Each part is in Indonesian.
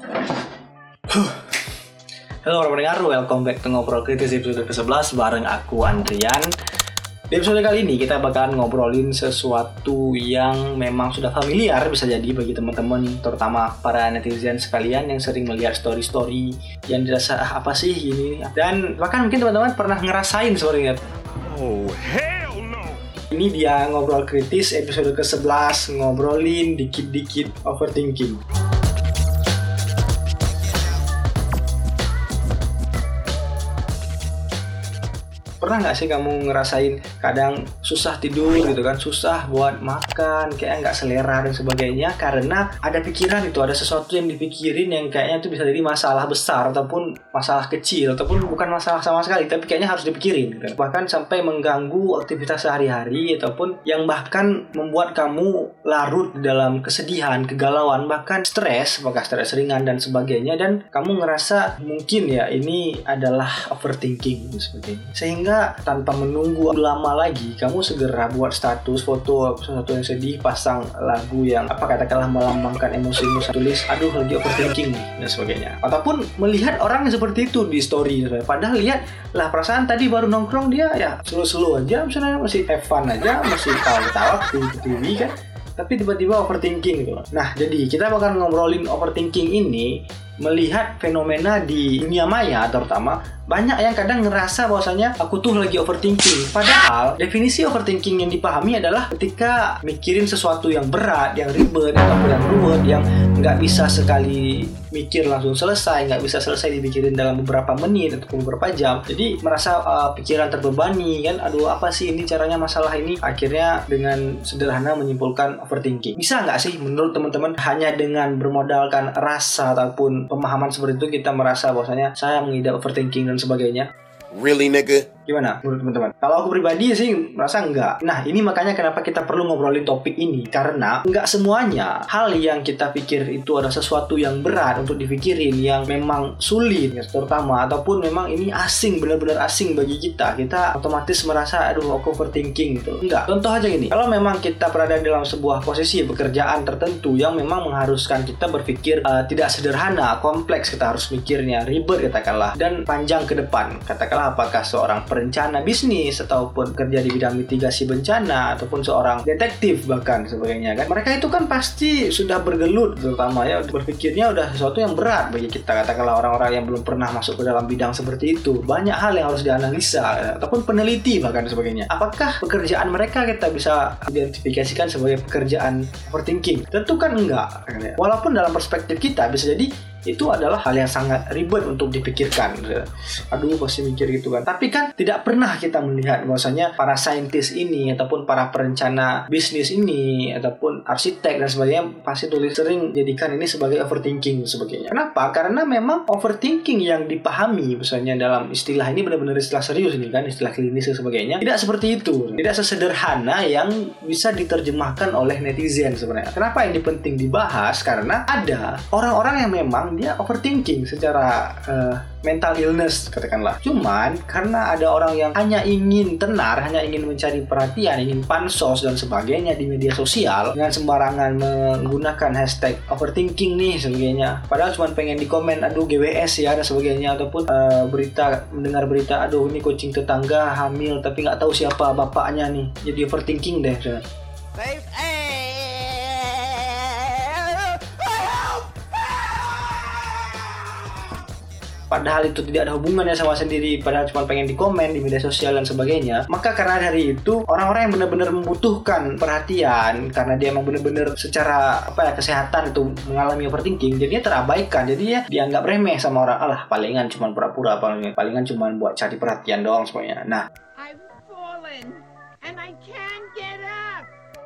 Halo para pendengar, welcome back to Ngobrol Kritis episode ke-11 bareng aku Andrian. Di episode kali ini kita bakalan ngobrolin sesuatu yang memang sudah familiar bisa jadi bagi teman-teman terutama para netizen sekalian yang sering melihat story-story yang dirasa ah, apa sih ini? Dan bahkan mungkin teman-teman pernah ngerasain sebenarnya Oh, hell no! ini dia ngobrol kritis episode ke-11 ngobrolin dikit-dikit overthinking pernah nggak sih kamu ngerasain kadang susah tidur gitu kan? Susah buat makan kayak nggak selera dan sebagainya karena ada pikiran itu ada sesuatu yang dipikirin yang kayaknya itu bisa jadi masalah besar ataupun masalah kecil ataupun bukan masalah sama sekali tapi kayaknya harus dipikirin gitu. bahkan sampai mengganggu aktivitas sehari-hari ataupun yang bahkan membuat kamu larut dalam kesedihan kegalauan bahkan stres apakah stres ringan dan sebagainya. Dan kamu ngerasa mungkin ya ini adalah overthinking dan sebagainya. Sehingga tanpa menunggu lama lagi kamu segera buat status foto sesuatu yang sedih pasang lagu yang apa katakanlah melambangkan emosimu tulis aduh lagi overthinking nih dan sebagainya. Ataupun melihat orang yang seperti itu di story padahal lihat lah perasaan tadi baru nongkrong dia ya slow-slow aja misalnya masih have fun aja masih tawa-tawa TV kan. Tapi tiba-tiba overthinking gitu. Nah, jadi kita bakal ngobrolin overthinking ini melihat fenomena di dunia maya terutama banyak yang kadang ngerasa bahwasanya aku tuh lagi overthinking. Padahal definisi overthinking yang dipahami adalah ketika mikirin sesuatu yang berat, yang ribet atau yang ruwet, yang nggak bisa sekali mikir langsung selesai, nggak bisa selesai dipikirin dalam beberapa menit atau beberapa jam. Jadi merasa uh, pikiran terbebani kan, aduh apa sih ini caranya masalah ini? Akhirnya dengan sederhana menyimpulkan overthinking. Bisa nggak sih menurut teman-teman hanya dengan bermodalkan rasa ataupun pemahaman seperti itu kita merasa bahwasanya saya mengidap overthinking dan sebagainya? Really, nigga? Gimana menurut teman-teman? Kalau aku pribadi sih merasa enggak. Nah ini makanya kenapa kita perlu ngobrolin topik ini karena enggak semuanya hal yang kita pikir itu ada sesuatu yang berat untuk dipikirin yang memang sulit ya, terutama ataupun memang ini asing benar-benar asing bagi kita. Kita otomatis merasa aduh aku overthinking gitu. Enggak. Contoh aja gini. Kalau memang kita berada dalam sebuah posisi pekerjaan tertentu yang memang mengharuskan kita berpikir uh, tidak sederhana, kompleks kita harus mikirnya, ribet katakanlah dan panjang ke depan. Katakanlah apakah seorang perencana bisnis ataupun kerja di bidang mitigasi bencana ataupun seorang detektif bahkan sebagainya kan. Mereka itu kan pasti sudah bergelut terutama ya berpikirnya udah sesuatu yang berat bagi kita. Katakanlah orang-orang yang belum pernah masuk ke dalam bidang seperti itu. Banyak hal yang harus dianalisa ataupun peneliti bahkan sebagainya. Apakah pekerjaan mereka kita bisa identifikasikan sebagai pekerjaan overthinking? Tentu kan enggak. Walaupun dalam perspektif kita bisa jadi itu adalah hal yang sangat ribet untuk dipikirkan. Aduh, pasti mikir gitu kan. Tapi kan tidak pernah kita melihat bahwasanya para saintis ini ataupun para perencana bisnis ini ataupun arsitek dan sebagainya pasti tulis sering jadikan ini sebagai overthinking sebagainya. Kenapa? Karena memang overthinking yang dipahami misalnya dalam istilah ini benar-benar istilah serius ini kan, istilah klinis dan sebagainya. Tidak seperti itu. Tidak sesederhana yang bisa diterjemahkan oleh netizen sebenarnya. Kenapa ini penting dibahas? Karena ada orang-orang yang memang dia overthinking secara uh, mental illness katakanlah. Cuman karena ada orang yang hanya ingin tenar, hanya ingin mencari perhatian, ingin pansos dan sebagainya di media sosial dengan sembarangan menggunakan hashtag overthinking nih sebagainya. Padahal cuma pengen di komen aduh GWS ya dan sebagainya ataupun uh, berita mendengar berita aduh ini kucing tetangga hamil tapi nggak tahu siapa bapaknya nih. Jadi overthinking deh. Save padahal itu tidak ada hubungannya sama sendiri padahal cuma pengen di komen di media sosial dan sebagainya maka karena dari itu orang-orang yang benar-benar membutuhkan perhatian karena dia emang benar-benar secara apa ya kesehatan itu mengalami overthinking jadinya terabaikan jadinya dianggap remeh sama orang alah palingan cuma pura-pura palingan palingan cuma buat cari perhatian doang semuanya. Nah. I've fallen and I can't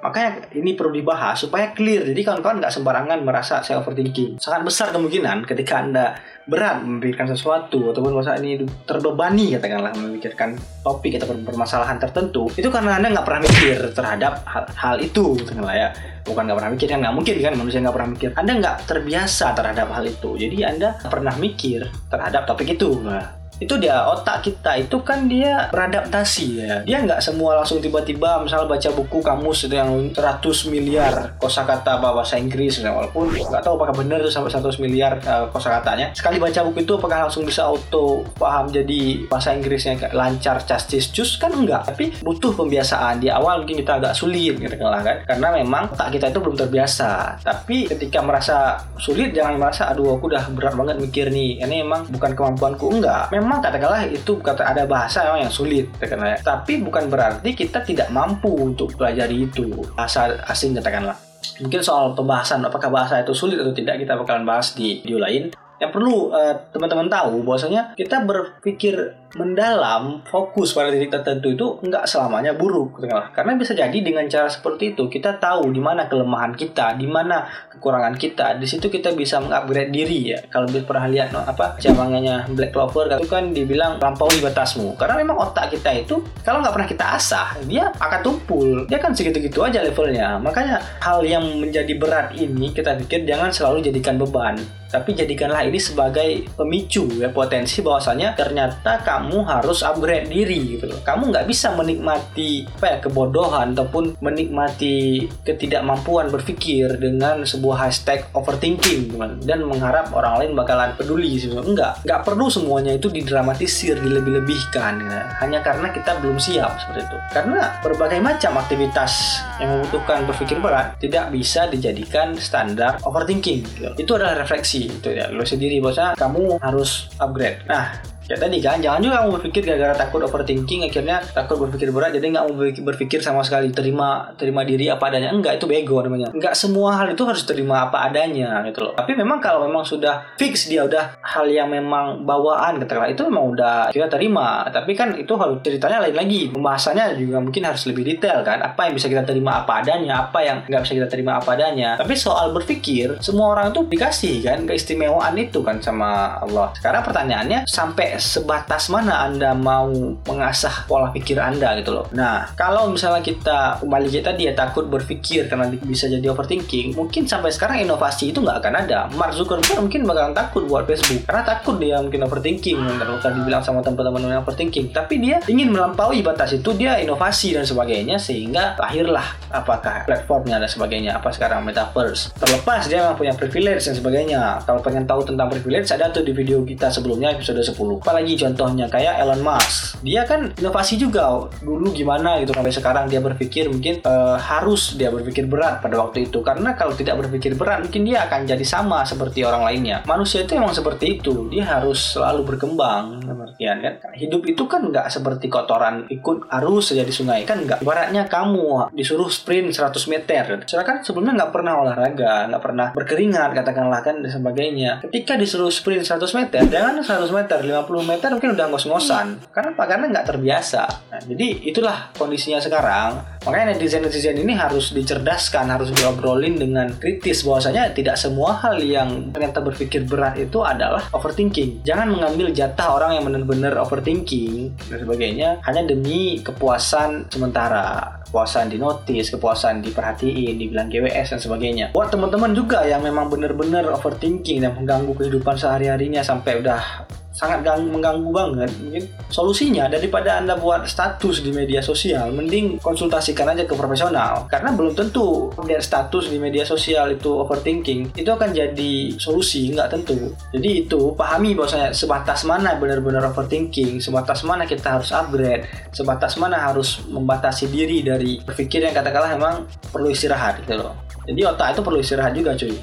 Makanya ini perlu dibahas supaya clear. Jadi kawan-kawan nggak sembarangan merasa saya overthinking. Sangat besar kemungkinan ketika Anda berat memikirkan sesuatu ataupun masa ini terbebani katakanlah memikirkan topik atau permasalahan tertentu itu karena anda nggak pernah mikir terhadap hal, hal itu katakanlah ya bukan nggak pernah mikir kan nggak mungkin kan manusia nggak pernah mikir anda nggak terbiasa terhadap hal itu jadi anda pernah mikir terhadap topik itu nah, itu dia otak kita. Itu kan dia beradaptasi ya. Dia nggak semua langsung tiba-tiba misal baca buku kamus itu yang 100 miliar kosakata bahasa Inggris. Ya, walaupun nggak tahu apakah benar itu sampai 100 miliar uh, kosakatanya. Sekali baca buku itu apakah langsung bisa auto paham jadi bahasa Inggrisnya lancar castis cus kan enggak tapi butuh pembiasaan. Di awal mungkin kita agak sulit gitu kan karena memang otak kita itu belum terbiasa. Tapi ketika merasa sulit jangan merasa aduh aku udah berat banget mikir nih. Ini emang bukan kemampuanku. Enggak memang katakanlah itu kata ada bahasa memang yang sulit katakanlah tapi bukan berarti kita tidak mampu untuk pelajari itu. Bahasa asing katakanlah. Mungkin soal pembahasan apakah bahasa itu sulit atau tidak kita bakalan bahas di video lain yang perlu uh, teman-teman tahu bahwasanya kita berpikir mendalam fokus pada titik tertentu itu nggak selamanya buruk karena bisa jadi dengan cara seperti itu kita tahu di mana kelemahan kita di mana kekurangan kita. Di situ kita bisa mengupgrade diri ya. Kalau pernah lihat no, apa jamangannya Black Clover itu kan dibilang lampaui batasmu. Karena memang otak kita itu kalau nggak pernah kita asah dia akan tumpul. Dia kan segitu-gitu aja levelnya. Makanya hal yang menjadi berat ini kita pikir jangan selalu jadikan beban tapi jadikanlah ini sebagai pemicu ya potensi bahwasanya ternyata kamu harus upgrade diri gitu loh. Kamu nggak bisa menikmati apa ya kebodohan ataupun menikmati ketidakmampuan berpikir dengan sebuah hashtag overthinking teman dan mengharap orang lain bakalan peduli sebenarnya enggak nggak perlu semuanya itu didramatisir dilebih-lebihkan ya. hanya karena kita belum siap seperti itu karena berbagai macam aktivitas yang membutuhkan berpikir berat tidak bisa dijadikan standar overthinking gitu. itu adalah refleksi itu ya lo sendiri. Bosnya kamu harus upgrade. Nah ya tadi kan jangan juga kamu berpikir gara-gara takut overthinking akhirnya takut berpikir berat jadi nggak mau berpikir sama sekali terima terima diri apa adanya. Enggak itu bego namanya. Enggak semua hal itu harus terima apa adanya gitu loh. Tapi memang kalau memang sudah fix dia udah hal yang memang bawaan katakanlah itu memang udah kita terima. Tapi kan itu harus ceritanya lain lagi. Pembahasannya juga mungkin harus lebih detail kan. Apa yang bisa kita terima apa adanya apa yang nggak bisa kita terima apa adanya. Tapi soal berpikir semua orang itu dikasih kan keistimewaan itu kan sama Allah. Sekarang pertanyaannya sampai sebatas mana Anda mau mengasah pola pikir Anda gitu loh. Nah, kalau misalnya kita kembali kita dia takut berpikir karena bisa jadi overthinking, mungkin sampai sekarang inovasi itu nggak akan ada. Mark Zuckerberg mungkin bakalan takut buat Facebook karena takut dia mungkin overthinking, kalau dibilang sama teman-teman yang overthinking. Tapi dia ingin melampaui batas itu, dia inovasi dan sebagainya sehingga lahirlah apakah platformnya dan sebagainya apa sekarang metaverse. Terlepas dia memang punya privilege dan sebagainya. Kalau pengen tahu tentang privilege ada tuh di video kita sebelumnya episode 10 apalagi contohnya? Kayak Elon Musk. Dia kan inovasi juga dulu gimana gitu sampai sekarang dia berpikir mungkin uh, harus dia berpikir berat pada waktu itu. Karena kalau tidak berpikir berat mungkin dia akan jadi sama seperti orang lainnya. Manusia itu emang seperti itu. Dia harus selalu berkembang artian kan. Hidup itu kan nggak seperti kotoran ikut arus saja sungai. Kan nggak. Ibaratnya kamu disuruh sprint 100 meter. Soalnya kan sebelumnya nggak pernah olahraga nggak pernah berkeringat katakanlah kan dan sebagainya. Ketika disuruh sprint 100 meter jangan 100 meter 50 meter mungkin udah ngos-ngosan. Karena apa? Karena nggak terbiasa. Nah, jadi itulah kondisinya sekarang. Makanya netizen-netizen ini harus dicerdaskan harus diobrolin dengan kritis bahwasanya tidak semua hal yang ternyata berpikir berat itu adalah overthinking. Jangan mengambil jatah orang yang benar-benar overthinking dan sebagainya hanya demi kepuasan sementara. Kepuasan di notice, kepuasan diperhatiin, dibilang GWS dan sebagainya. Buat teman-teman juga yang memang benar-benar overthinking dan mengganggu kehidupan sehari-harinya sampai udah sangat gang, mengganggu banget mungkin. Solusinya daripada anda buat status di media sosial mending konsultasikan aja ke profesional. Karena belum tentu update status di media sosial itu overthinking itu akan jadi solusi nggak tentu. Jadi itu pahami bahwasanya sebatas mana benar-benar overthinking sebatas mana kita harus upgrade sebatas mana harus membatasi diri dari berpikir yang katakanlah memang perlu istirahat gitu loh. Jadi otak itu perlu istirahat juga cuy.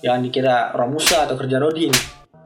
Jangan dikira romusa atau kerja rodin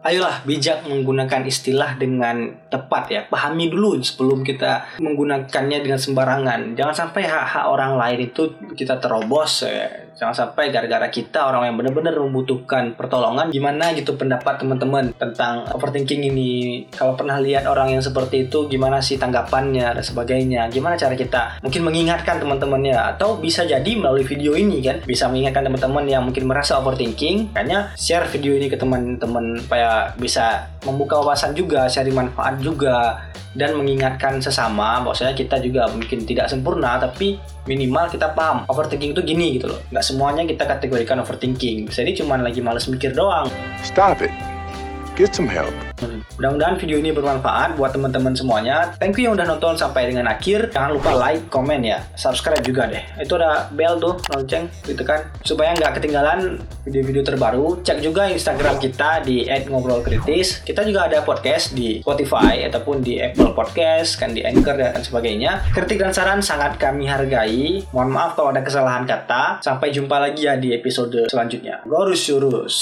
ayolah bijak menggunakan istilah dengan tepat ya. Pahami dulu sebelum kita menggunakannya dengan sembarangan. Jangan sampai hak-hak orang lain itu kita terobos ya jangan sampai gara-gara kita orang yang benar-benar membutuhkan pertolongan gimana gitu pendapat teman-teman tentang overthinking ini? Kalau pernah lihat orang yang seperti itu gimana sih tanggapannya dan sebagainya? Gimana cara kita mungkin mengingatkan teman-temannya? Atau bisa jadi melalui video ini kan bisa mengingatkan teman-teman yang mungkin merasa overthinking kayaknya share video ini ke teman-teman supaya bisa membuka wawasan juga share manfaat juga dan mengingatkan sesama bahwasanya kita juga mungkin tidak sempurna tapi minimal kita paham overthinking itu gini gitu loh. Nggak semuanya kita kategorikan overthinking. Bisa ini cuma lagi males mikir doang. Stop it. Get some help. Mudah-mudahan video ini bermanfaat buat teman-teman semuanya. Thank you yang udah nonton sampai dengan akhir. Jangan lupa like, komen ya, subscribe juga deh. Itu ada bell tuh, lonceng gitu kan, supaya nggak ketinggalan video-video terbaru. Cek juga Instagram kita di @ngobrolkritis. Kita juga ada podcast di Spotify ataupun di Apple Podcast, kan di Anchor dan sebagainya. Kritik dan saran sangat kami hargai. Mohon maaf kalau ada kesalahan kata. Sampai jumpa lagi ya di episode selanjutnya. Gorus Yurus.